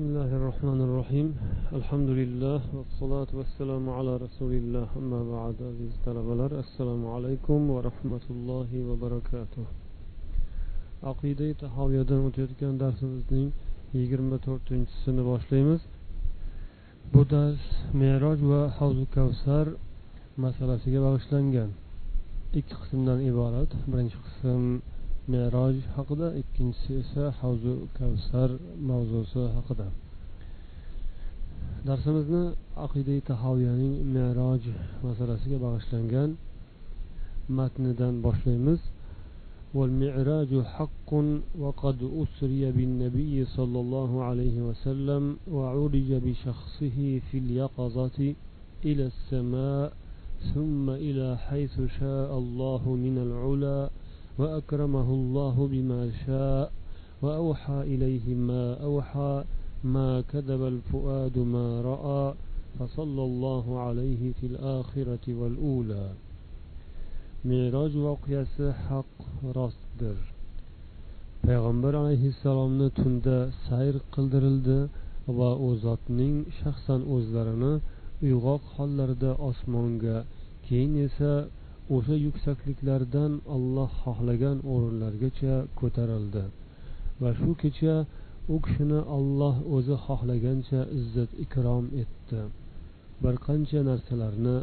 بسم الله الرحمن الرحيم الحمد لله والصلاة والسلام على رسول الله أما بعد عزيز طلبة السلام عليكم ورحمة الله وبركاته aqida tahoviyadan o'tayotgan darsimizning yigirma to'rtinchisini boshlaymiz bu dars meroj va havzu kavsar masalasiga bag'ishlangan ikki qismdan iborat birinchi qism meroj haqida ikkinchisi esa havzu kavsar mavzusi haqida darsimizni aqida tahoviyaning meroj masalasiga bag'ishlangan matnidan boshlaymiz والمعراج حق وقد أسري بالنبي صلى الله عليه وسلم وعرج بشخصه في اليقظة إلى السماء ثم إلى حيث شاء الله من العلا وأكرمه الله بما شاء وأوحى إليه ما أوحى ما كذب الفؤاد ما رأى فصلى الله عليه في الآخرة والأولى meroj voqeasi haq rostdir payg'ambar alayhissalomni tunda sayr qildirildi va u zotning shaxsan o'zlarini uyg'oq hollarida osmonga keyin esa o'sha yuksakliklardan olloh xohlagan o'rinlargacha ko'tarildi. Va shu kecha u kishini olloh o'zi xohlagancha izzat ikrom etdi bir qancha narsalarni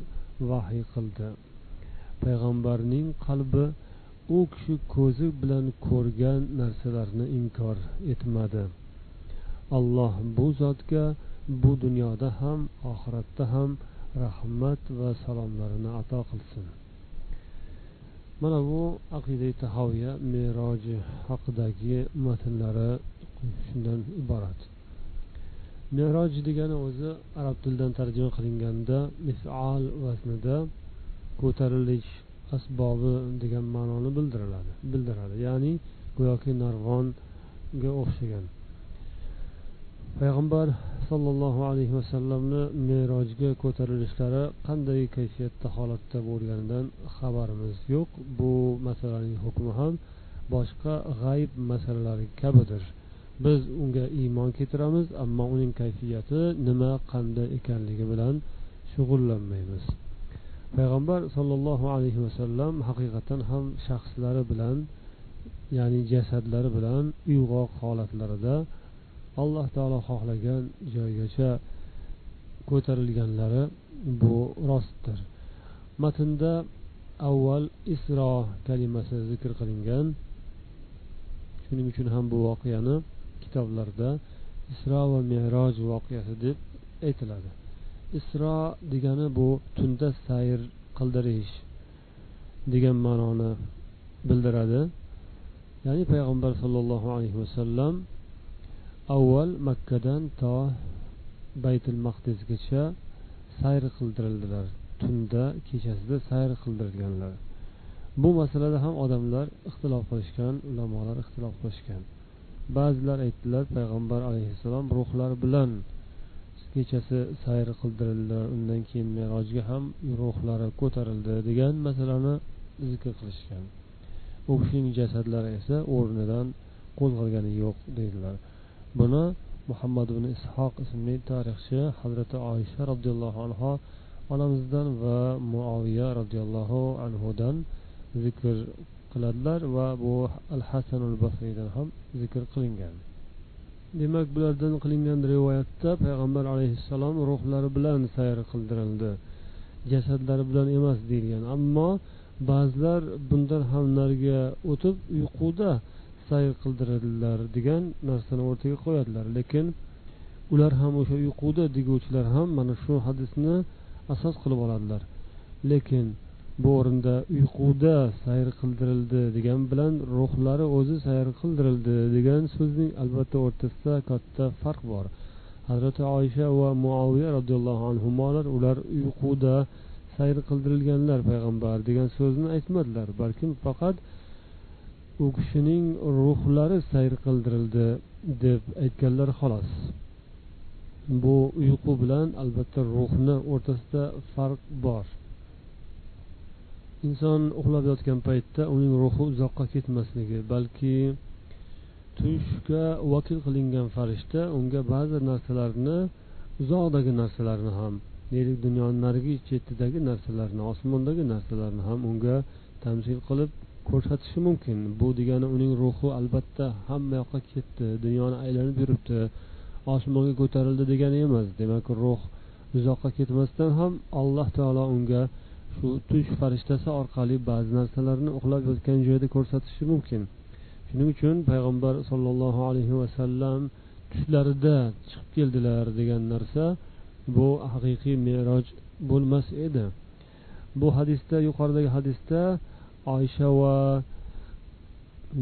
vahiy qildi. Payg'ambarning qalbi u kishi ko'zi bilan ko'rgan narsalarni inkor etmadi. Alloh bu zotga bu dunyoda ham oxiratda ham rahmat va salomlarini ato qilsin. Mana bu aqidai tahoviya meroji haqidagi matnlari shundan iborat. Meroj degani o'zi arab tilidan tarjima qilinganda misol vaznida ko'tarilish asbobi degan ma'noni bildiriladi bildiradi. Ya'ni go'yoki narvonga o'xshagan. Payg'ambar sollallohu alayhi vasallamni merojga ko'tarilishlari qanday kayfiyatda holatda bo'lganidan xabarimiz yo'q. Bu masalaning hukmi ham boshqa g'ayb masalalari kabidir. Biz unga iymon keltiramiz ammo uning kayfiyati nima qanday ekanligi bilan shug'ullanmaymiz. Payg'ambar sollallohu alayhi vasallam haqiqatan ham shaxslari bilan ya'ni jasadlari bilan uyg'oq holatlarida alloh taolo xohlagan joygacha ko'tarilganlari bu rostdir. Matnda avval isro kalimasi zikr qilingan. Shuning uchun ham bu voqeani kitoblarda isro va meroj voqeasi deb aytiladi. Isro degani bu tunda sayr qildirish degan ma'noni bildiradi. Ya'ni payg'ambar sollallohu alayhi vasallam avval makkadan to baytul maqdisgacha sayr qildirildilar. Tunda kechasida sayr qildirilganlar. Bu masalada ham odamlar ixtilof qilishgan ulamolar ixtilof qilishgan. Ba'zilar aytdilar payg'ambar alayhissalom ruhlar bilan kechasi sayr qildirildilar. Undan keyin merojga ham ruhlari ko'tarildi degan masalani zikr qilishgan. U kishining jasadlari esa o'rnidan qo'zg'algani yo'q deydilar. Buni muhammad ibn ishoq ismli tarixchi hazrati oysha roziyallohu anhu onamizdan va muoviya roziyallohu anhudan zikr qiladilar va bu al hasanul basriydan ham zikr qilingan. Demak bulardan qilingan rivoyatda payg'ambar alayhissalom ruhlari bilan sayr qildirildi. Jasadlari bilan emas deyilgan ammo ba'zilar bundan ham nariga o'tib uyquda sayr qildirildilar degan narsani o'rtaga qo'yadilar. Lekin ular ham o'sha uyquda deguvchilar ham mana shu hadisni asos qilib oladilar. Lekin bu o'rinda uyquda sayr qildirildi degan bilan ruhlari o'zi sayr qildirildi degan so'zning albatta o'rtasida katta farq bor. Hazrati oysha va muaviya roziyallohu anhular ular uyquda sayr qildirilganlar payg'ambar degan so'zni aytmadilar. Balkim faqat u kishining ruhlari sayr qildirildi deb aytganlar xolos. Bu uyqu bilan albatta ruhni o'rtasida farq bor. Inson uxlab yotgan paytda uning ruhi uzoqqa ketmasligi balki tushga vakil qilingan farishta unga ba'zi narsalarni uzoqdagi narsalarni ham deylik dunyoni narigi chetidagi narsalarni osmondagi narsalarni ham unga tamsil qilib ko'rsatishi mumkin. Bu degani uning ruhi albatta hamma yoqqa ketdi dunyoni aylanib yuribdi osmonga ko'tarildi degani emas. Demak ruh uzoqqa ketmasdan ham alloh taolo unga shu tush farishtasi orqali ba'zi narsalarni uxlab yotgan joyda ko'rsatishi mumkin. Shuning uchun payg'ambar sollallohu alayhi vasallam tushlarida chiqib keldilar degan narsa bu haqiqiy meroj bo'lmas edi. Bu hadisda yuqoridagi hadisda oysha va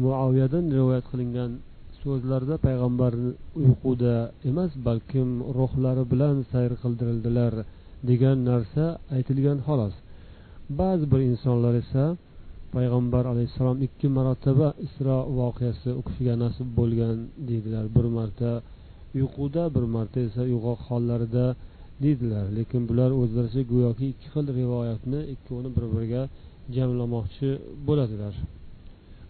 muaviyadan rivoyat qilingan so'zlarda payg'ambar uyquda emas balkim ruhlari bilan sayr qildirildilar degan narsa aytilgan xolos. Ba'zi bir insonlar esa payg'ambar alayhissalom ikki marotaba isro voqeasi u kishiga nasib bo'lgan deydilar. Bir marta uyquda bir marta esa uyg'oq hollarida deydilar. Lekin bular o'zlaricha go'yoki ikki xil rivoyatni ikkovini bir biriga jamlamoqchi bo'ladilar.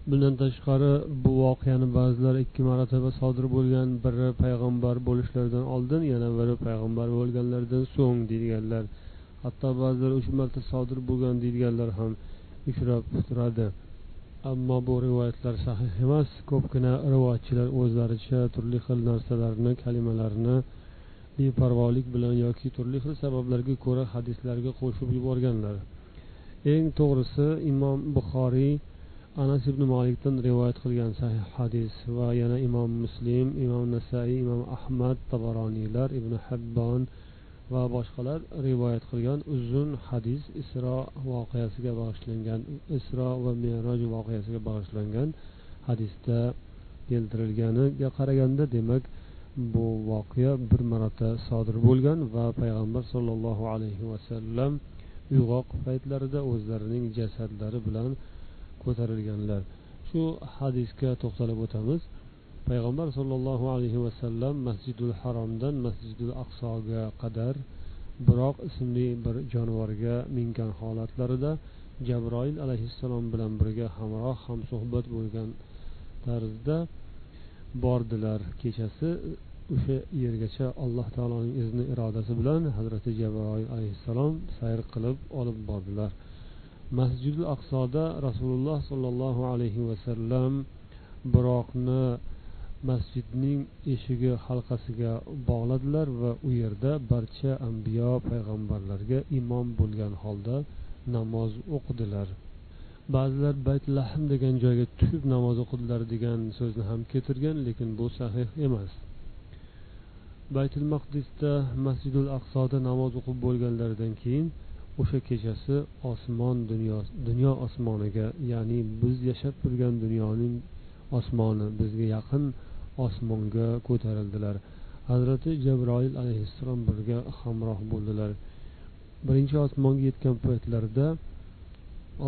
Bundan tashqari bu voqeani ba'zilar ikki marotaba sodir bo'lgan biri payg'ambar bo'lishlaridan oldin yana biri payg'ambar bo'lganlaridan so'ng deydiganlar. Hatto ba'zilar uch marta sodir bo'lgan deydiganlar ham uchrab turadi. Ammo bu rivoyatlar sahih emas ko'pgina rivoyatchilar o'zlaricha turli xil narsalarni kalimalarni beparvolik bilan yoki turli xil sabablarga ko'ra hadislarga qo'shib yuborganlar. Eng to'g'risi imom buxoriy anas ibn molikdan rivoyat qilgan sahih hadis va yana imom muslim imom nasaiy imom ahmad tabaroniylar ibn habbon va boshqalar rivoyat qilgan uzun hadis isro voqeasiga bag'ishlangan isro va meroj voqeasiga bag'ishlangan hadisda keltirilganiga qaraganda demak bu voqea bir marota sodir bo'lgan va payg'ambar sollallohu alayhi vasallam uyg'oq paytlarida o'zlarining jasadlari bilan ko'tarilganlar. Shu hadisga to'xtalib o'tamiz. Payg'ambar sollallohu alayhi vasallam masjidul haromdan masjidul aqsoga qadar biroq ismli bir jonivorga mingan holatlarida jabroil alayhissalom bilan birga hamroh hamsuhbat bo'lgan tarzda bordilar. Kechasi o'sha yergacha alloh taoloning izni irodasi bilan hazrati jabroil alayhissalom sayr qilib olib bordilar. Masjidi aqsoda rasululloh sollallohu alayhi vasallam biroqni masjidning eshigi halqasiga bog'ladilar va u yerda barcha ambiyo payg'ambarlarga imom bo'lgan holda namoz o'qidilar. Ba'zilar bayt lahm degan joyga tushib namoz o'qidilar degan so'zni ham keltirgan lekin bu sahih emas. Baytul maqdisda masjidul aqsoda namoz o'qib bo'lganlaridan keyin o'sha kechasi osmon dunyo dunyo osmoniga ya'ni biz yashab turgan dunyoning osmoni bizga yaqin osmonga ko'tarildilar. Hazrati jabroil alayhissalom birga hamroh bo'ldilar. Birinchi osmonga yetgan paytlarida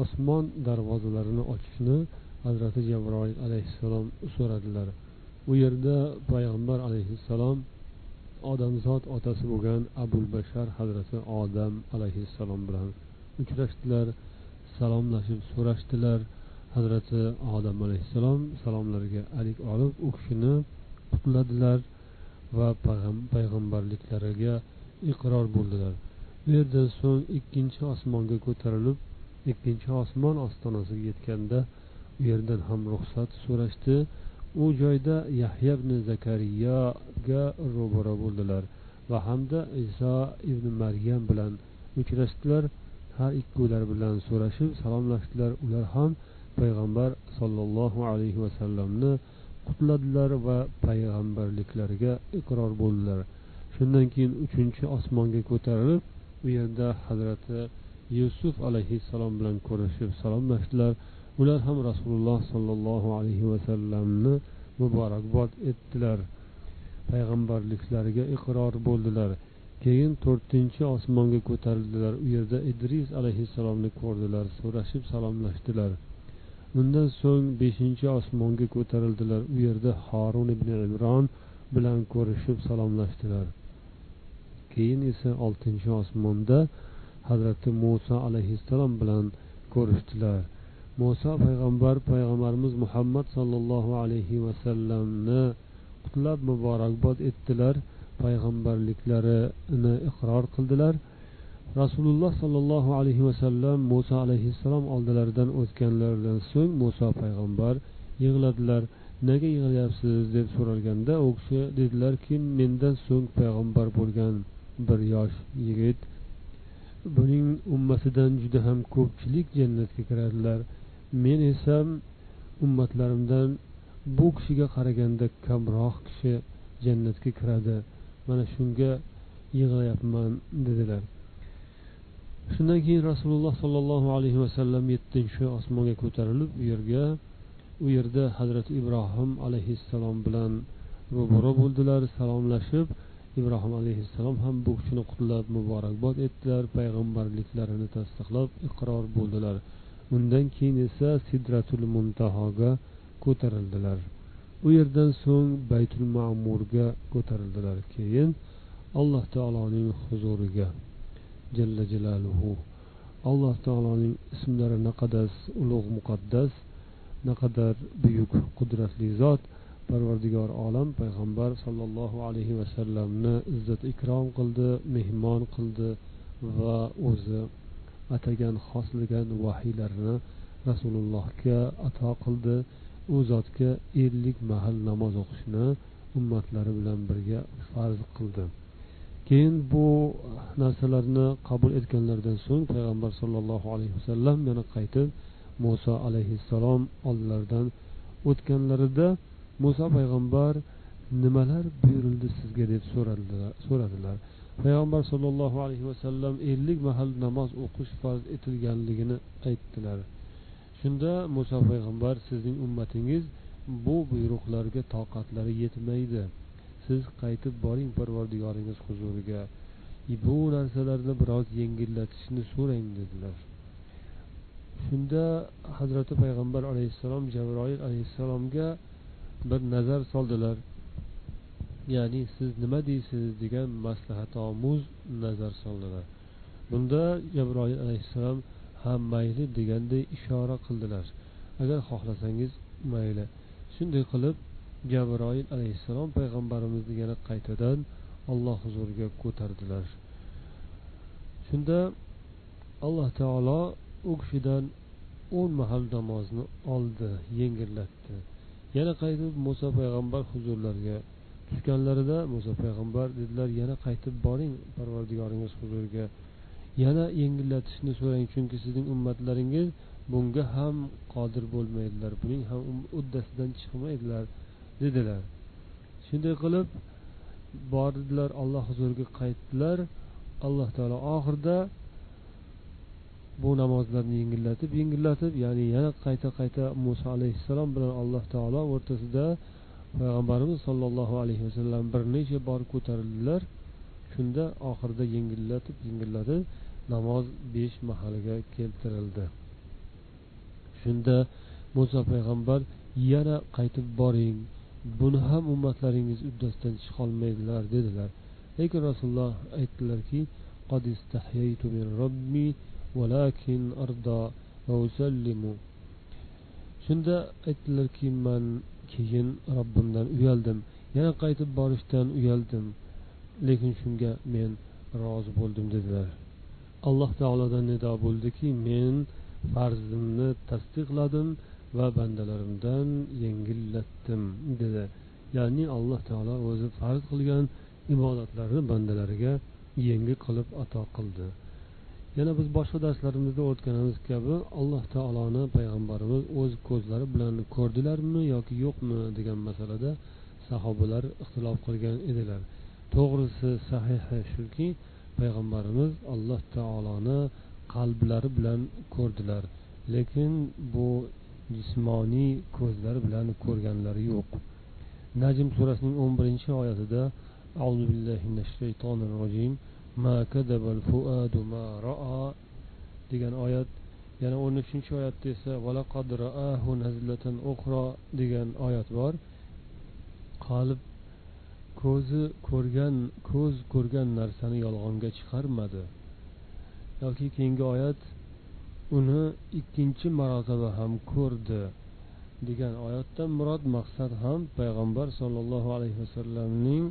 osmon darvozalarini ochishni hazrati jabroil alayhissalom so'radilar. U yerda payg'ambar alayhissalom odamzod otasi bo'lgan abul bashar hazrati odam alayhissalom bilan uchrashdilar salomlashib so'rashdilar. Hazrati odam alayhissalom salomlariga alik olib u kishini qutladilar va payg'ambarliklariga iqror bo'ldilar. U yerdan so'ng ikkinchi osmonga ko'tarilib ikkinchi osmon ostonasiga yetganda u yerdan ham ruxsat so'rashdi. U joyda yahya ibn zakariyaga ro'bara bo'ldilar va hamda iso ibn maryam bilan uchrashdilar. Har ikkovlari bilan so'rashib salomlashdilar. Ular ham payg'ambar sollallohu alayhi vasallamni qutladilar va payg'ambarliklariga iqror bo'ldilar. Shundan keyin uchinchi osmonga ko'tarilib u yerda hazrati yusuf alayhissalom bilan ko'rishib salomlashdilar. Ular ham rasululloh sollallohu alayhi vasallamni muborakbod etdilar. Payg'ambarliklariga iqror bo'ldilar. Keyin to'rtinchi osmonga ko'tarildilar. U yerda idris alayhissalomni ko'rdilar so'rashib salomlashdilar. Undan so'ng beshinchi osmonga ko'tarildilar. U yerda horun ibn imron bilan ko'rishib salomlashdilar. Keyin esa oltinchi osmonda hazrati muso alayhissalom bilan ko'rishdilar. Muso payg'ambar payg'ambarimiz muhammad sollallohu alayhi vasallamni qutlab muborakbod etdilar payg'ambarliklarini iqror qildilar. Rasululloh sollallohu alayhi vasallam muso alayhissalom oldilaridan o'tganlaridan so'ng muso payg'ambar yig'ladilar. Nega yig'layapsiz? deb so'ralganda u kishi dedilarki mendan so'ng payg'ambar bo'lgan bir yosh yigit buning ummatidan juda ham ko'pchilik jannatga kiradilar. Men esa ummatlarimdan bu kishiga qaraganda kamroq kishi jannatga kiradi. Mana shunga yig'layapman dedilar. Shundan keyin rasululloh sollallohu alayhi vasallam yettinchi osmonga ko'tarilib u yerga u yerda hazrati ibrohim alayhissalom bilan ro'baro bo'ldilar salomlashib ibrohim alayhissalom ham bu kishini qutlab muborakbod etdilar payg'ambarliklarini tasdiqlab iqror bo'ldilar. Undan keyin esa sidratul muntahoga ko'tarildilar. U yerdan so'ng baytul ma'murga ko'tarildilar. Keyin alloh taoloning huzuriga. Jalla jalaluhu. Alloh taoloning ismlari naqadar ulug' muqaddas naqadar buyuk qudratli zot parvardigor olam payg'ambar sollallohu alayhi vasallamni izzat ikrom qildi mehmon qildi va o'zi atagan xoslagan vahiylarini rasulullohga ato qildi. U zotga ellik mahal namoz o'qishni ummatlari bilan birga farz qildi. Keyin bu narsalarni qabul etganlaridan so'ng payg'ambar sollallohu alayhi vasallam yana qaytib muso alayhissalom oldilaridan o'tganlarida muso payg'ambar nimalar buyurildi sizga? deb so'radilar. Payg'ambar sollallohu alayhi vasallam ellik mahal namoz o'qish farz etilganligini aytdilar. Shunda muso payg'ambar sizning ummatingiz bu buyruqlarga toqatlari yetmaydi. Siz qaytib boring parvardigoringiz huzuriga. Bu narsalarni biroz yengillatishni so'rang dedilar. Shunda hazrati payg'ambar alayhissalom jabroil alayhissalomga bir nazar soldilar. Ya'ni siz nima deysiz degan maslahatomuz nazar soldilar. Bunda jabroil alayhissalom ha mayli deganday ishora qildilar. Agar xohlasangiz mayli. Shunday qilib jabroil alayhissalom payg'ambarimizni yana qaytadan alloh huzuriga ko'tardilar. Shunda alloh taolo u kishidan o'n mahal namozni oldi yengillatdi yana qaytib muso payg'ambar huzurlariga tushganlarida muso payg'ambar dedilar yana qaytib boring parvardigoringiz huzuriga. Yana yengillatishni so'rang chunki sizning ummatlaringiz bunga ham qodir bo'lmaydilar buning ham um-, uddasidan chiqmaydilar dedilar. Shunday qilib bordilar alloh huzuriga qaytdilar. Alloh taolo oxirida bu namozlarni yengillatib yengillatib ya'ni yana qayta qayta muso alayhissalom bilan alloh taolo o'rtasida payg'ambarimiz sollallohu alayhi vasallam bir necha bor ko'tarildilar. Shunda oxirida yengillatib yengillatib namoz besh mahaliga keltirildi. Shunda muso payg'ambar yana qaytib boring buni ham ummatlaringiz uddasidan chiqolmaydilar dedilar. Lekin rasululloh aytdilarki shunda aytdilarki man keyin robbimdan uyaldim. Yana qaytib borishdan uyaldim. Lekin shunga men rozi bo'ldim dedilar. Alloh taolodan nido bo'ldiki men farzimni tasdiqladim va bandalarimdan yengillatdim dedi. Ya'ni alloh taolo o'zi farz qilgan ibodatlarni bandalariga yengil qilib ato qildi. Yana biz boshqa darslarimizda o'tganimiz kabi alloh taoloni payg'ambarimiz o'z ko'zlari bilan ko'rdilarmi yoki yo'qmi degan masalada sahobalar ixtilof qilgan edilar. To'g'risi sahihi shuki payg'ambarimiz alloh taoloni qalblari bilan ko'rdilar lekin bu jismoniy ko'zlari bilan ko'rganlari yo'q. Najm surasining o'n birinchi oyatida degan oyat yana o'n uchinchi oyatda esa degan oyat bor. Qalb ko'zi ko'rgan ko'z ko'rgan narsani yolg'onga chiqarmadi. Yoki keyingi oyat uni ikkinchi marotaba ham ko'rdi degan oyatdan murod maqsad ham payg'ambar sollallohu alayhi vasallamning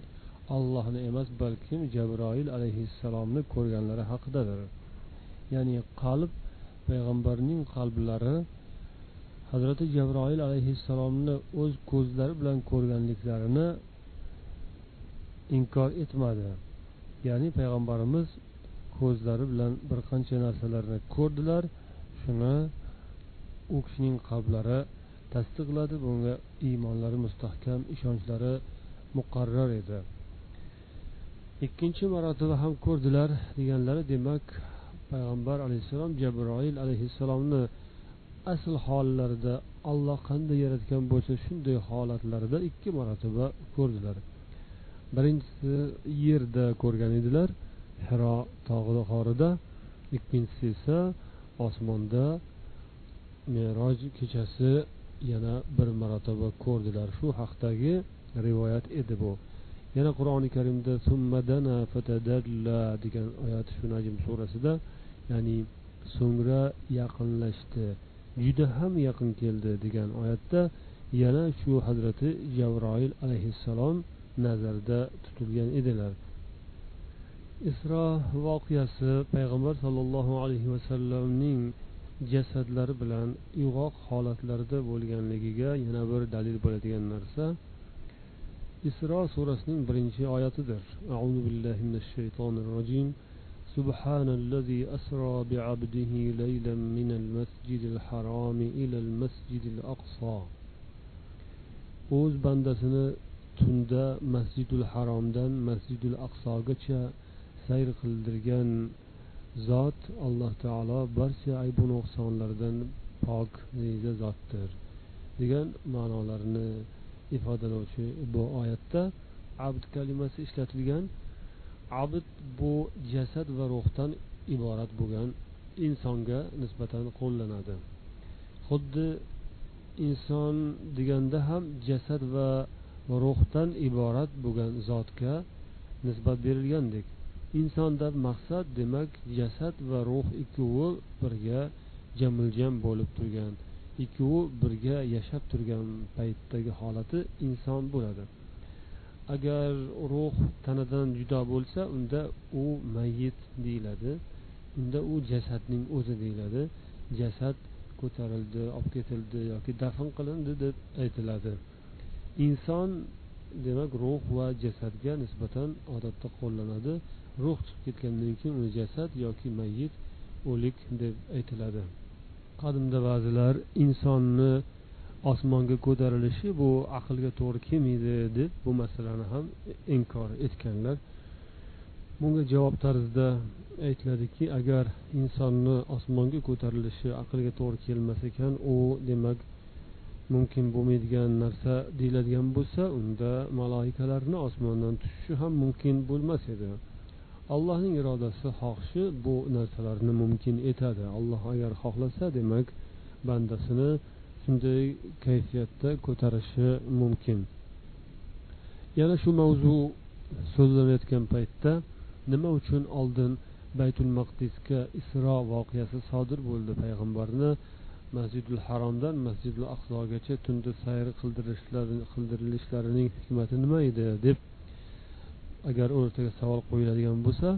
allohni emas balkim jabroil alayhissalomni ko'rganlari haqidadir. Ya'ni qalb payg'ambarning qalblari hazrati jabroil alayhissalomni o'z ko'zlari bilan ko'rganliklarini inkor etmadi. Ya'ni payg'ambarimiz ko'zlari bilan bir qancha narsalarni ko'rdilar shuni u kishining qalblari tasdiqladi. Bunga iymonlari mustahkam ishonchlari muqarrar edi. Ikkinchi marotaba ham ko'rdilar deganlari demak payg'ambar alayhissalom jabroil alayhissalomni asl hollarida olloh qanday yaratgan bo'lsa shunday holatlarida ikki marotaba ko'rdilar. Birinchisi yerda ko'rgan edilar hiro tog'i g'orida ikkinchisi esa osmonda meroj kechasi yana bir marotaba ko'rdilar. Shu haqdagi rivoyat edi bu. Yana qur'oni karimda summadana fatadalla degan oyat shu najm surasida ya'ni so'ngra yaqinlashdi juda ham yaqin keldi degan oyatda yana shu hazrati javroil alayhissalom nazarda tutilgan edilar. Isro voqeasi payg'ambar sollallohu alayhi vasallamning jasadlari bilan uyg'oq holatlarida bo'lganligiga yana bir dalil bo'ladigan narsa isro surasining birinchi oyatidir auzu billahi minash shaytonir rojim سبحان الذي أسرى بعبده ليلا من المسجد الحرام إلى المسجد الأقصى o'z bandasini tunda masjidul haromdan masjidul aqsogacha sayr qildirgan zot alloh taolo barcha aybu nuqsonlardan pok neza zotdir degan ma'nolarni ifodalovchi bu oyatda abd kalimasi ishlatilgan. Abd bu jasad va ruhdan iborat bo'lgan insonga nisbatan qo'llanadi. Xuddi inson deganda ham jasad va ruhdan iborat bo'lgan zotga nisbat berilgandek. Insondan maqsad demak jasad va ruh ikkovi birga jamiljam bo'lib turgan. Ikkovi birga yashab turgan paytdagi holati inson bo'ladi. Agar ruh tanadan judo bo'lsa unda u mayit deyiladi unda u jasadning o'zi deyiladi. Jasad ko'tarildi olib ketildi yoki dafn qilindi deb aytiladi. Inson demak ruh va jasadga nisbatan odatda qo'llanadi. Ruh chiqib ketgandan keyin uni jasad yoki mayit o'lik deb aytiladi. Qadimda ba'zilar insonni osmonga ko'tarilishi bu aqlga to'g'ri kelmaydi deb bu masalani ham inkor etganlar. Bunga javob tarzida aytiladiki agar insonni osmonga ko'tarilishi aqlga to'g'ri kelmas ekan u demak mumkin bo'lmaydigan narsa deyiladigan bo'lsa unda maloikalarni osmondan tushishi ham mumkin bo'lmas edi. Allohning irodasi xohishi bu narsalarni mumkin etadi. Alloh agar xohlasa demak bandasini shunday kayfiyatda ko'tarishi mumkin. Yana shu mavzu so'zlanayotgan paytda nima uchun oldin baytul maqdisga isro voqeasi sodir bo'ldi? Payg'ambarni masjidul haromdan masjidul aqsogacha tunda sayr qildirilishlarining hikmati nima edi? deb agar o'rtaga savol qo'yiladigan bo'lsa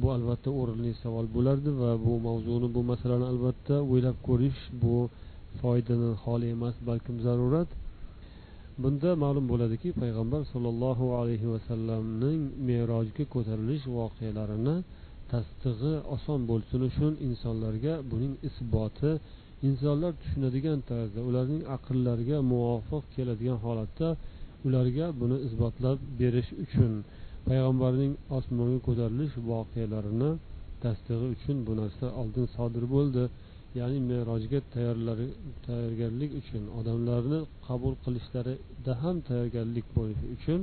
bu albatta o'rinli savol bo'lardi va bu mavzuni bu masalani albatta o'ylab ko'rish bu foydani holi emas balkim zarurat. Bunda ma'lum bo'ladiki payg'ambar sollallohu alayhi vasallamning merojga ko'tarilish voqealarini tasdig'i oson bo'lsin uchun insonlarga buning isboti insonlar tushunadigan tarzda ularning aqllariga muvofiq keladigan holatda ularga buni isbotlab berish uchun payg'ambarning osmonga ko'tarilish voqealarini tasdig'i uchun bu narsa oldin sodir bo'ldi. Ya'ni merojga tayyorgarlik uchun odamlarni qabul qilishlarida ham tayyorgarlik bo'lishi uchun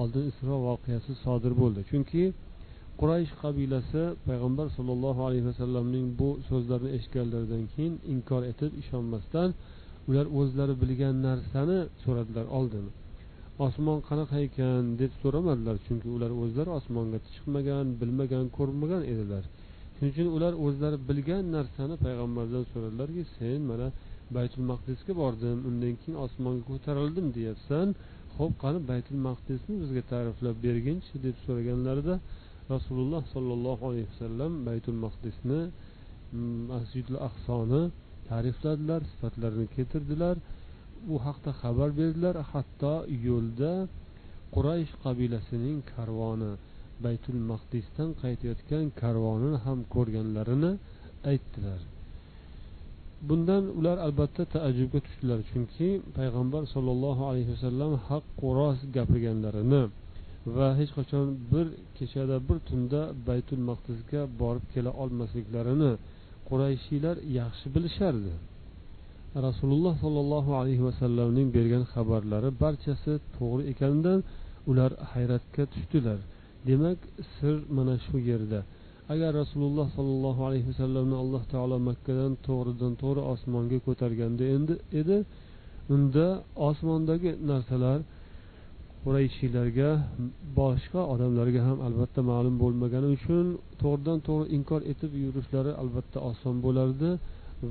oldin isro voqeasi sodir bo'ldi. Chunki quraysh qabilasi payg'ambar sollallohu alayhi vasallamning bu so'zlarini eshitganlaridan keyin inkor etib ishonmasdan ular o'zlari bilgan narsani so'radilar oldin. Osmon qanaqa ekan deb so'ramadilar. Chunki ular o'zlari osmonga chiqmagan bilmagan ko'rmagan edilar. Shuning uchun ular o'zlari bilgan narsani payg'ambardan so'radilarki sen mana baytul maqdisga bordim undan keyin osmonga ko'tarildim deyapsan. Ho'p qani baytul maqdisni bizga ta'riflab berginchi deb so'raganlarida rasululloh sollallohu alayhi vasallam baytul maqdisni mm, masjidul aqsoni ta'rifladilar sifatlarini keltirdilar. U haqda xabar berdilar. Hatto yo'lda quraysh qabilasining karvoni baytul maqdisdan qaytayotgan karvonini ham ko'rganlarini aytdilar. Bundan ular albatta taajjubga tushdilar chunki payg'ambar sollallohu alayhi vasallam haqqu rost gapirganlarini va hech qachon bir kechada bir tunda baytul maqdisga borib kela olmasliklarini qurayshiylar yaxshi bilishardi. Rasululloh sollallohu alayhi vasallamning bergan xabarlari barchasi to'g'ri ekanidan ular hayratga tushdilar. Demak sir mana shu yerda. Agar rasululloh sollallohu alayhi vasallamni alloh taolo makkadan to'g'ridan to'g'ri osmonga ko'targanda endi edi unda osmondagi narsalar qurayshiylarga boshqa odamlarga ham albatta ma'lum bo'lmagani uchun to'g'ridan to'g'ri inkor etib yurishlari albatta oson bo'lardi.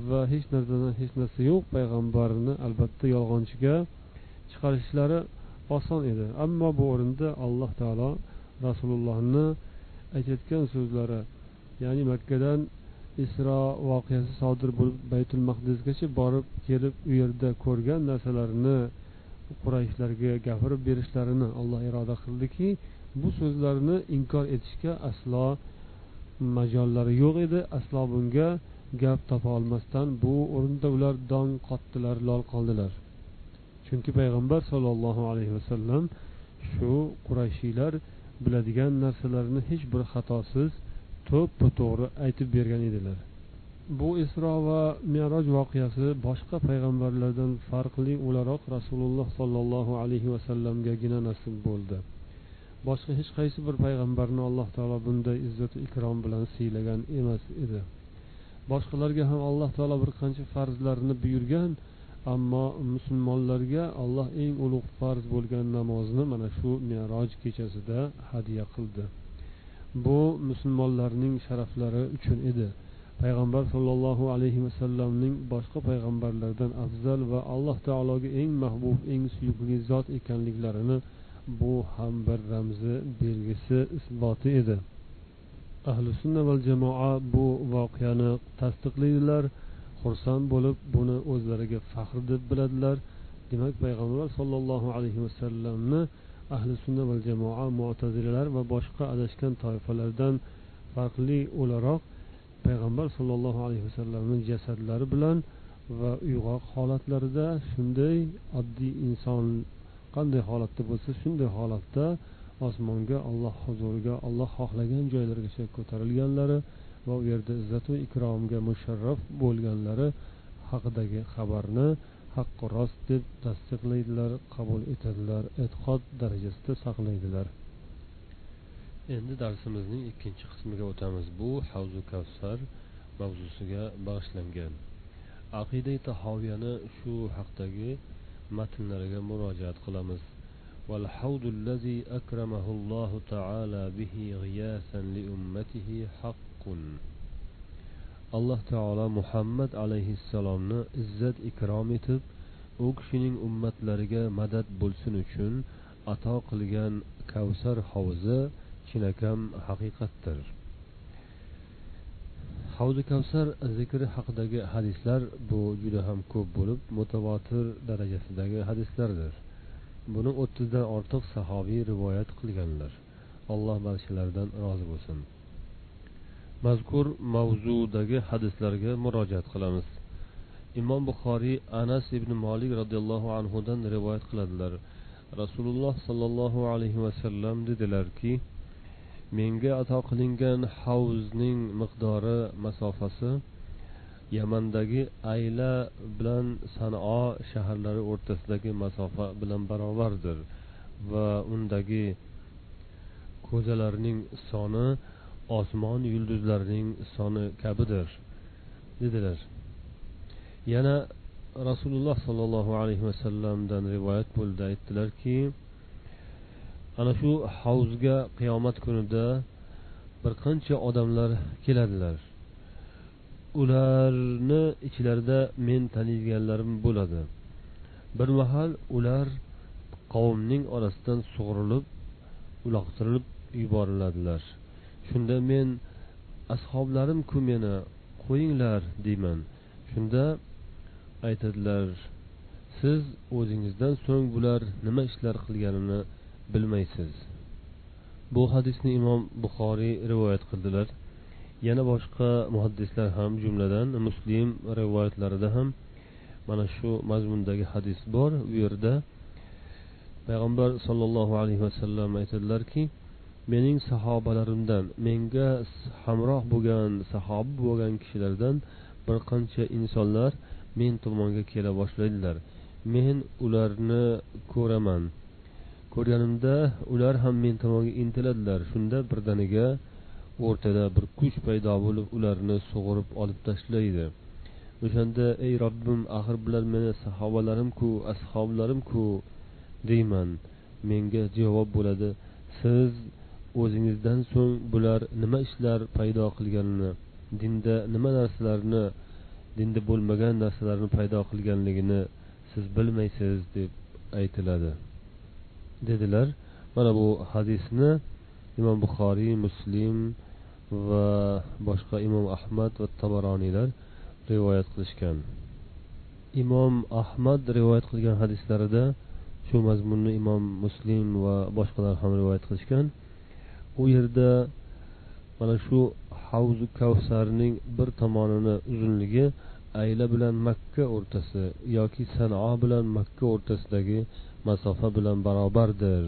Va hech narsadan hech narsa yo'q payg'ambarni albatta yolg'onchiga chiqarishlari oson edi. Ammo bu o'rinda alloh taolo rasulullohni aytayotgan so'zlari ya'ni makkadan isro voqeasi sodir bo'lib baytul maqdisgacha borib kelib u yerda ko'rgan narsalarini qurayshlarga gapirib berishlarini alloh iroda qildiki bu so'zlarni inkor etishga aslo majollari yo'q edi. Aslo bunga gap topa olmasdan bu o'rinda ular dong qotdilar lol qoldilar. Chunki payg'ambar sollallohu alayhi vasallam shu qurashiylar biladigan narsalarni hech bir xatosiz to'ppa to'g'ri aytib bergan edilar. Bu isro va meroj voqeasi boshqa payg'ambarlardan farqli o'laroq rasululloh sollallohu alayhi vasallamgagina nasib bo'ldi. Boshqa hech qaysi bir payg'ambarni alloh taolo bunday izzat ikrom bilan siylagan emas edi. Boshqalarga ham alloh taolo bir qancha farzlarni buyurgan ammo musulmonlarga alloh eng ulug' farz bo'lgan namozni mana shu meroj kechasida hadya qildi. Bu musulmonlarning sharaflari uchun edi. Payg'ambar sollallohu alayhi vasallamning boshqa payg'ambarlardan afzal va alloh taologa eng mahbub eng suyukli zot ekanliklarini bu ham bir ramzi belgisi isboti edi. Ahli sunna val jamoa bu voqeani tasdiqlaydilar. Xursand bo'lib buni o'zlariga faxr deb biladilar. Demak payg'ambar sollallohu alayhi vasallamni ahli sunna val jamoa mo'tazilalar va boshqa adashgan toifalardan farqli o'laroq payg'ambar sollallohu alayhi vasallamni jasadlari bilan va uyg'oq holatlarida shunday oddiy inson qanday holatda bo'lsa shunday holatda osmonga alloh huzuriga olloh xohlagan joylargacha ko'tarilganlari va u yerda izzatu ikromga musharraf bo'lganlari haqidagi xabarni haqqi rost deb tasdiqlaydilar qabul etadilar e'tiqod darajasida saqlaydilar. Endi darsimizning ikkinchi qismiga o'tamiz. Bu havzu kavsar mavzusiga bag'ishlangan. Aqida tahoviyani shu haqdagi matnlariga murojaat qilamiz. والحوض الذي أكرمه الله تعالى به غياثا لأمته حق alloh taolo muhammad alayhissalomni izzat ikrom etib u kishining ummatlariga madad bo'lsin uchun ato qilgan kavsar hovuzi chinakam haqiqatdir havzi kavsar zikri haqidagi hadislar bu juda ham ko'p bo'lib mutavotir darajasidagi hadislardir buni o'ttizdan ortiq sahobiy rivoyat qilganlar. Alloh barchalaridan rozi bo'lsin. Mazkur mavzudagi hadislarga murojaat qilamiz. Imom buxoriy anas ibn molik roziyallohu anhudan rivoyat qiladilar. Rasululloh sollallohu alayhi vasallam dedilarki menga ato qilingan havzning miqdori masofasi yamandagi ayla bilan sanoo shaharlari o'rtasidagi masofa bilan barobardir va undagi ko'zalarning soni osmon yulduzlarining soni kabidir dedilar. Yana rasululloh sollallohu alayhi vasallamdan rivoyat bo'ldi aytdilarki ana shu havzga qiyomat kunida bir qancha odamlar keladilar. Ularni ichlarida men taniydiganlarim bo'ladi. Bir mahal ular qavmning orasidan sug'urilib uloqtirilib yuboriladilar. Shunda men ashoblarimku meni qo'yinglar deyman. Shunda aytadilar siz o'zingizdan so'ng bular nima ishlar qilganini bilmaysiz. Bu hadisni imom buxoriy rivoyat qildilar. Yana boshqa muhaddislar ham jumladan muslim rivoyatlarida ham mana shu mazmundagi hadis bor. U yerda payg'ambar sollallohu alayhi vasallam aytadilarki mening sahobalarimdan menga hamroh bo'lgan sahoba bo'lgan kishilardan bir qancha insonlar men tomonga kela boshlaydilar. Men ularni ko'raman. Ko'rganimda ular ham men tomonga intiladilar. Shunda birdaniga o'rtada bir kuch paydo bo'lib ularni sug'urib olib tashlaydi. O'shanda ey robbim axir bular meni sahobalarimku ashoblarimku deyman. Menga javob bo'ladi. Siz o'zingizdan so'ng bular nima ishlar paydo qilganini dinda nima narsalarni dinda bo'lmagan narsalarni paydo qilganligini siz bilmaysiz deb aytiladi. Dedilar. Mana bu hadisni imom buxoriy muslim va boshqa imom ahmad va tabaroniylar rivoyat qilishgan. Imom ahmad rivoyat qilgan hadislarida shu mazmunni imom muslim va boshqalar ham rivoyat qilishgan. U yerda mana shu havzu kavsarning bir tomonini uzunligi ayla bilan makka o'rtasi yoki sanoa bilan makka o'rtasidagi masofa bilan barobardir.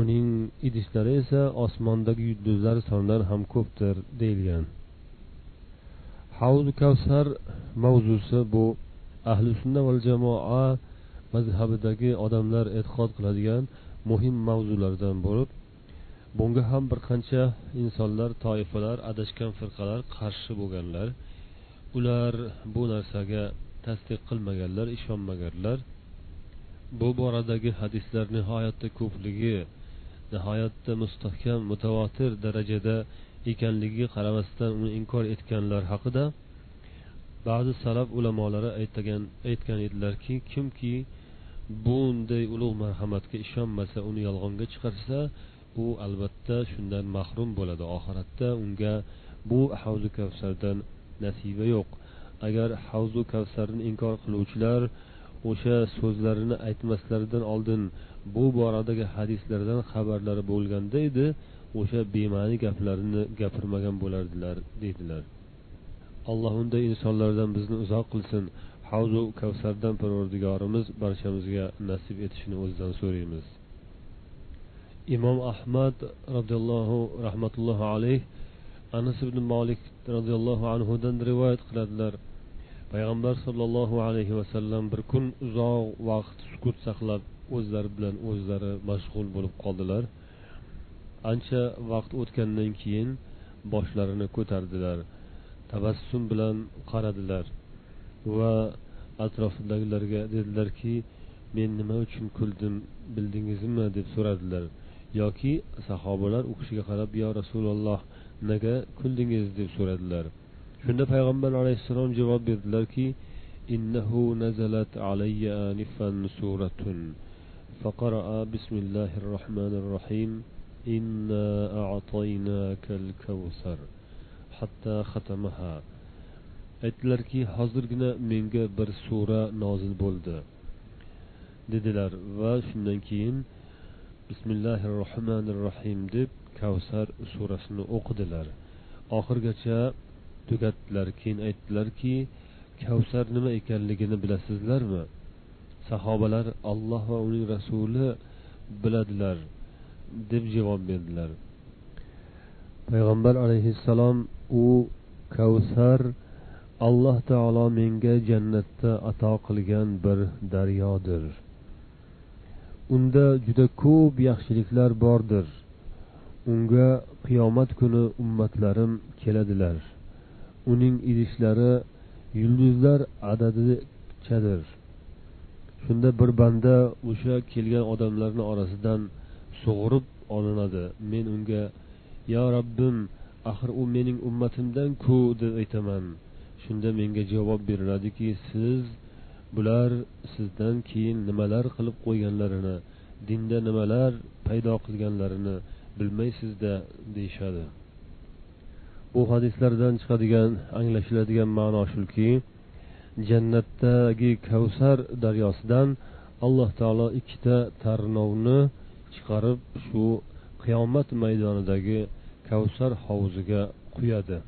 Uning idishlari esa osmondagi yulduzlar sonidan ham ko'pdir deyilgan. Havzu kavsar mavzusi bu. Ahli sunna val jamoa mazhabidagi odamlar e'tiqod qiladigan muhim mavzulardan bo'lib bunga ham bir qancha insonlar toifalar adashgan firqalar qarshi bo'lganlar. Ular bu narsaga tasdiq qilmaganlar ishonmaganlar. Bu boradagi hadislar nihoyatda ko'pligi nihoyatda mustahkam mutavotir darajada ekanligiga qaramasdan uni inkor etganlar haqida ba'zi salaf ulamolari aytgan aytgan edilarki kimki bunday ulug' marhamatga ishonmasa uni yolg'onga chiqarsa u albatta shundan mahrum bo'ladi. Oxiratda unga bu havzu kavsardan nasiba yo'q. Agar havzu kavsarni inkor qiluvchilar o'sha so'zlarini aytmaslaridan oldin bu boradagi hadislardan xabarlari bo'lganda edi o'sha bema'ni gaplarni gapirmagan bo'lardilar deydilar. Alloh unday insonlardan bizni uzoq qilsin. Havzu kavsardan parvardigorimiz barchamizga nasib etishini o'zidan so'raymiz. Imom ahmad roziyallohu rahmatullohi alayh anas ibn molik roziyallohu anhudan rivoyat qiladilar. Payg'ambar sollallohu alayhi vasallam bir kun uzoq vaqt sukut saqlab o'zlari bilan o'zlari mashg'ul bo'lib qoldilar. Ancha vaqt o'tgandan keyin boshlarini ko'tardilar tabassum bilan qaradilar va atrofidagilarga dedilarki men nima uchun kuldim bildingizmi? deb so'radilar. Yoki sahobalar u kishiga qarab yo rasululloh nega kuldingiz deb so'radilar. Shunda payg'ambar alayhissalom javob berdilarki innahu nazalat alayya anifan suratun فقرأ بسم الله الرحمن الرحيم إنا أعطيناك الكوثر حتى ختمها aytdilarki hozirgina menga bir sura nozil bo'ldi dedilar va shundan keyin bismillahi rohmanir rohim deb kavsar surasini o'qidilar oxirigacha tugatdilar keyin aytdilarki kavsar nima ekanligini bilasizlarmi Sahobalar alloh va uning rasuli biladilar deb javob berdilar. Payg'ambar alayhissalom u kavsar alloh taolo menga jannatda ato qilgan bir daryodir. Unda juda ko'p yaxshiliklar bordir. Unga qiyomat kuni ummatlarim keladilar. Uning idishlari yulduzlar adadichadir. Shunda bir banda o'sha kelgan odamlarni orasidan sug'urib olinadi. Men unga yo robbim axir u mening ummatimdan ku deb aytaman. Shunda menga javob beriladiki siz bular sizdan keyin nimalar qilib qo'yganlarini dinda nimalar paydo qilganlarini bilmaysizda deyishadi. Bu hadislardan chiqadigan anglashiladigan ma'no shuki jannatdagi kavsar daryosidan alloh taolo ikkita tarnovni chiqarib shu qiyomat maydonidagi kavsar hovuziga quyadi.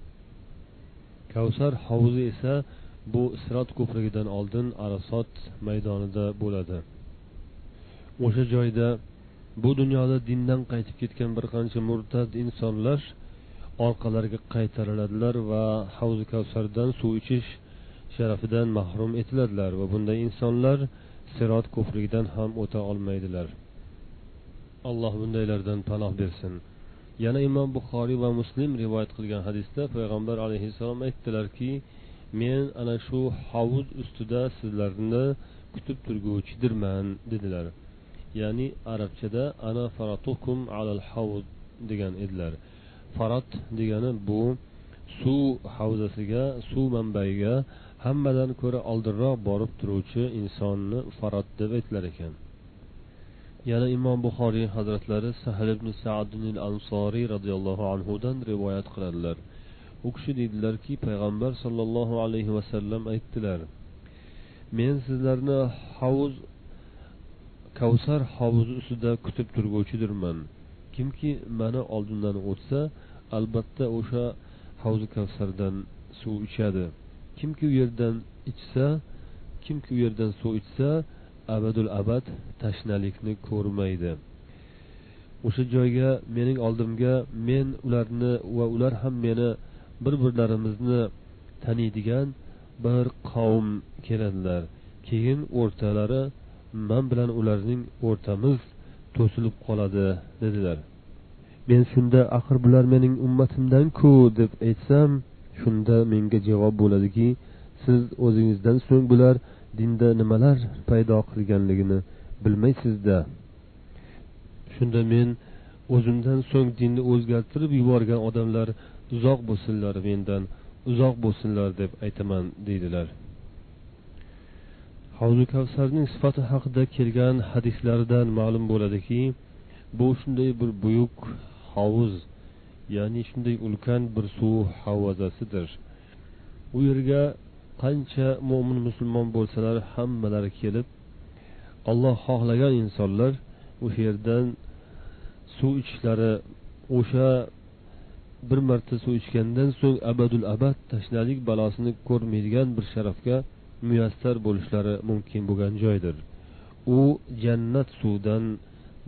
Kavsar hovuzi esa bu sirot ko'prigidan oldin arasot maydonida bo'ladi. O'sha joyda bu dunyoda dindan qaytib ketgan bir qancha murtad insonlar orqalariga qaytariladilar va havzi kavsardan suv ichish sharafidan mahrum etiladilar va bunday insonlar sirot ko'prigidan ham o'ta olmaydilar. Alloh bundaylardan panoh bersin. Yana imom buxoriy va muslim rivoyat qilgan hadisda payg'ambar alayhissalom aytdilarki men ana shu hovuz ustida sizlarni kutib turguvchidirman dedilar. Ya'ni arabchada ana faratukum alal havuz degan edilar. Farot degani bu suv havzasiga suv manbaiga hammadan ko'ra oldinroq borib turuvchi insonni farod deb aytilar ekan. Yana imom buxoriy hazratlari sahl ibn sadil ansoriy roziyallohu anhudan rivoyat qiladilar. U kishi deydilarki payg'ambar sollallohu alayhi vasallam aytdilar men sizlarni havuz kavsar hovuzi ustida kutib turguvchidirman. Kimki mani oldimdan o'tsa albatta o'sha havzi kavsardan suv ichadi. Kimki u yerdan ichsa kimki u yerdan suv ichsa abadul abad tashnalikni ko'rmaydi. O'sha joyga mening oldimga men ularni va ular ham meni bir birlarimizni taniydigan bir qavm keladilar. Keyin o'rtalari man bilan ularning o'rtamiz to'silib qoladi dedilar. Men shunda axir bular mening ummatimdan ku deb aytsam shunda menga javob bo'ladiki siz o'zingizdan so'ng bular dinda nimalar paydo qilganligini bilmaysizda. Shunda men o'zimdan so'ng dinni o'zgartirib yuborgan odamlar uzoq bo'lsinlar mendan uzoq bo'lsinlar deb aytaman deydilar. Havzu kavsarning sifati haqida kelgan hadislardan ma'lum bo'ladiki bu shunday bir buyuk hovuz ya'ni shunday ulkan bir suv havzasidir u yerga qancha mo'min musulmon bo'lsalar hammalari kelib olloh xohlagan insonlar o'sha yerdan suv ichishlari o'sha bir marta suv ichgandan so'ng abadul abad tashnalik balosini ko'rmaydigan bir sharafga muyassar bo'lishlari mumkin bo'lgan joydir. U jannat suvidan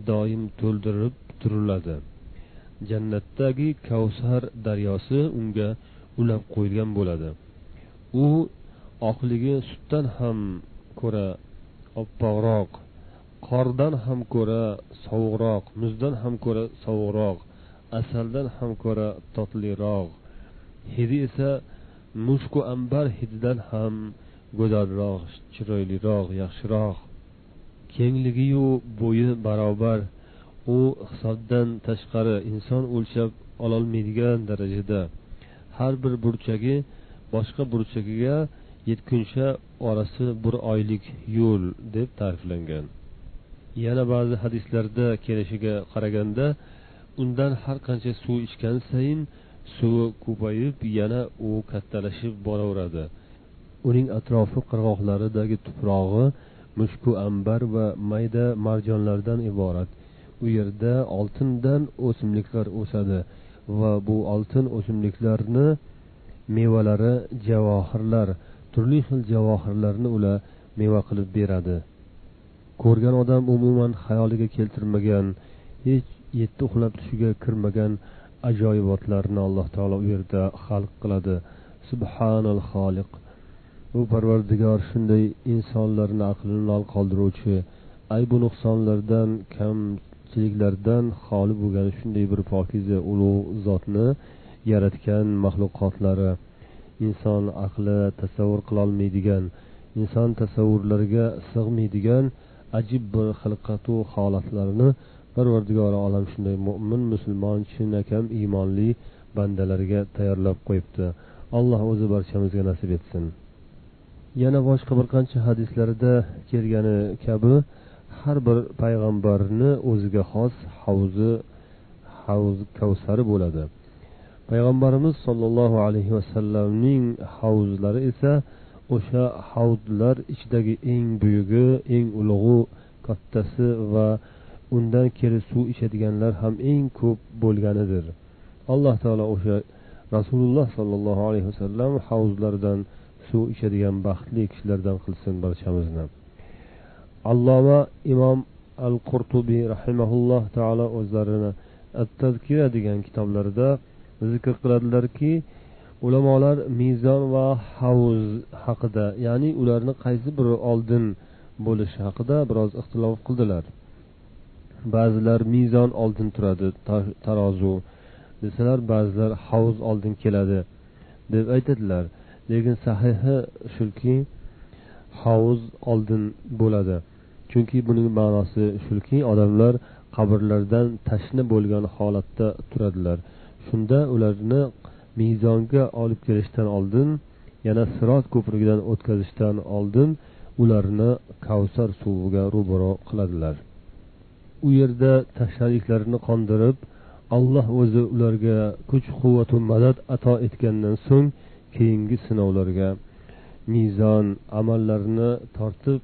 doim to'ldirib turiladi. Jannatdagi kavsar daryosi unga ulab qo'yilgan bo'ladi. U oqligi sutdan ham ko'ra oppoqroq qordan ham ko'ra sovuqroq muzdan ham ko'ra sovuqroq asaldan ham ko'ra totliroq. Hidi esa mushku ambar hididan ham go'zalroq chiroyliroq yaxshiroq. Kengligiyu bo'yi barobar u hisobdan tashqari inson o'lchab ololmaydigan darajada. Har bir burchagi boshqa burchagiga yetguncha orasi bir oylik yo'l deb ta'riflangan. Yana ba'zi hadislarda kelishiga qaraganda undan har qancha suv ichgan sayin suvi ko'payib yana u kattalashib boraveradi. Uning atrofi qirg'oqlaridagi tuprog'i mushku ambar va mayda marjonlardan iborat. U yerda oltindan o'simliklar o'sadi va bu oltin o'simliklarni mevalari javohirlar turli xil javohirlarni ular meva qilib beradi. Ko'rgan odam umuman xayoliga keltirmagan hech yetti uxlab tushiga kirmagan ajoyibotlarni alloh taolo u yerda xalq qiladi. Subhanal xoliq. U parvardigor shunday insonlarni aqlini lol qoldiruvchi aybu nuqsonlardan kamchiliklardan xoli bo'lgan shunday bir pokiza ulug' zotni yaratgan maxluqotlari inson aqli tasavvur qilolmaydigan inson tasavvurlariga sig'maydigan ajib bir xilqatu holatlarni parvardigori olam shunday mo'min musulmon chinakam iymonli bandalariga tayyorlab qo'yibdi. Alloh o'zi barchamizga nasib etsin. Yana boshqa bir qancha hadislarda kelgani kabi har bir payg'ambarni o'ziga xos havzi havz kavsari bo'ladi. Payg'ambarimiz sollallohu alayhi vasallamning havzlari esa o'sha havzlar ichidagi eng buyugi eng ulug'i kattasi va undan keyin suv ichadiganlar ham eng ko'p bo'lganidir. Alloh taolo o'sha rasululloh sollallohu alayhi vasallam havzlaridan suv ichadigan baxtli kishilardan qilsin barchamizni. Alloma imom al qurtubiy rahimaulloh taolo o'zlarini at tazkira degan kitoblarida zikr qiladilarki ulamolar mezon va havuz haqida ya'ni ularni qaysi biri oldin bo'lishi haqida biroz ixtilof qildilar. Ba'zilar mezon oldin turadi tarozu desalar ba'zilar havuz oldin keladi deb aytadilar. Lekin sahihi shuki havuz oldin bo'ladi. Chunki buning ma'nosi shuki odamlar qabrlardan tashna bo'lgan holatda turadilar. Shunda ularni mezonga olib kelishdan oldin yana sirot ko'prigidan o'tkazishdan oldin ularni kavsar suviga ro'baro qiladilar. U yerda tashnaliklarini qondirib alloh o'zi ularga kuch quvvatu madad ato etgandan so'ng keyingi sinovlarga mezon amallarni tortib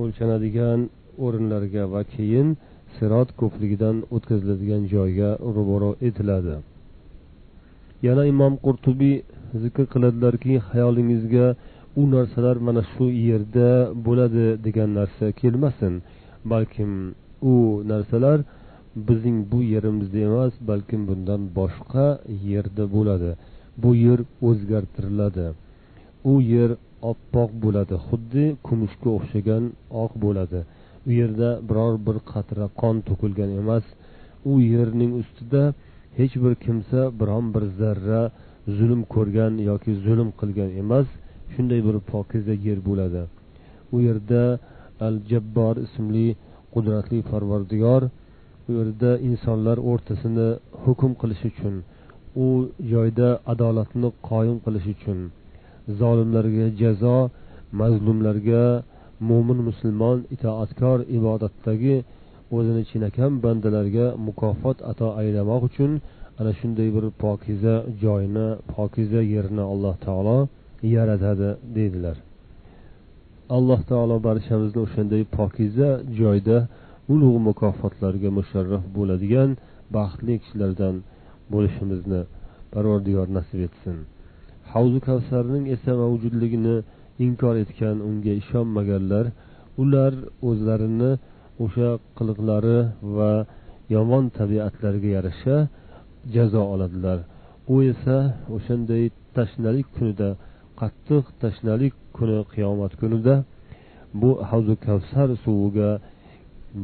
o'lchanadigan o'rinlarga va keyin sirot ko'prigidan o'tkaziladigan joyga ro'baro etiladi. Yana imom qurtubiy zikr qiladilarki xayolingizga u narsalar mana shu yerda bo'ladi degan narsa kelmasin balkim u narsalar bizning bu yerimizda emas balkim bundan boshqa yerda bo'ladi. Bu yer o'zgartiriladi. U yer oppoq bo'ladi. Xuddi kumushga o'xshagan oq bo'ladi. U yerda biror bir qatra qon to'kilgan emas. U yerning ustida hech bir kimsa biron bir zarra zulm ko'rgan yoki zulm qilgan emas shunday bir pokiza yer bo'ladi. U yerda al jabbor ismli qudratli parvardigor u yerda insonlar o'rtasini hukm qilish uchun u joyda adolatni qoyim qilish uchun zolimlarga jazo mazlumlarga mo'min musulmon itoatkor ibodatdagi o'zini chinakam bandalarga mukofot ato aylamoq uchun ana shunday bir pokiza joyni pokiza yerni alloh taolo yaratadi deydilar. Alloh taolo barchamizni o'shanday pokiza joyda ulug' mukofotlarga musharraf bo'ladigan baxtli kishilardan bo'lishimizni parvardigor nasib etsin. Havzu kavsarning esa mavjudligini inkor etgan unga ishonmaganlar ular o'zlarini o'sha qiliqlari va yomon tabiatlariga yarasha jazo oladilar. U esa o'shanday tashnalik kunida qattiq tashnalik kuni qiyomat kunida bu havzu kavsar suviga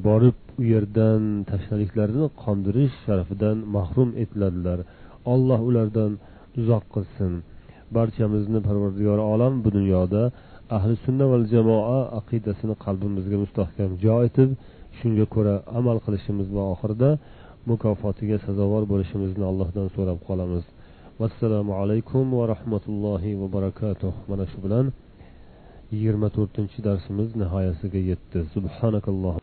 borib u yerdan tashnaliklarini qondirish sharafidan mahrum etiladilar. Alloh ulardan uzoq qilsin. Barchamizni parvardigor olam bu dunyoda ahli sunna val jamoa aqidasini qalbimizga mustahkam jo etib shunga ko'ra amal qilishimiz va oxirida mukofotiga sazovor bo'lishimizni allohdan so'rab qolamiz. Vassalomu alaykum va rahmatullohi va barakatuh. Mana shu bilan yigirma to'rtinchi darsimiz nihoyasiga yetdi. Subhanakalloh.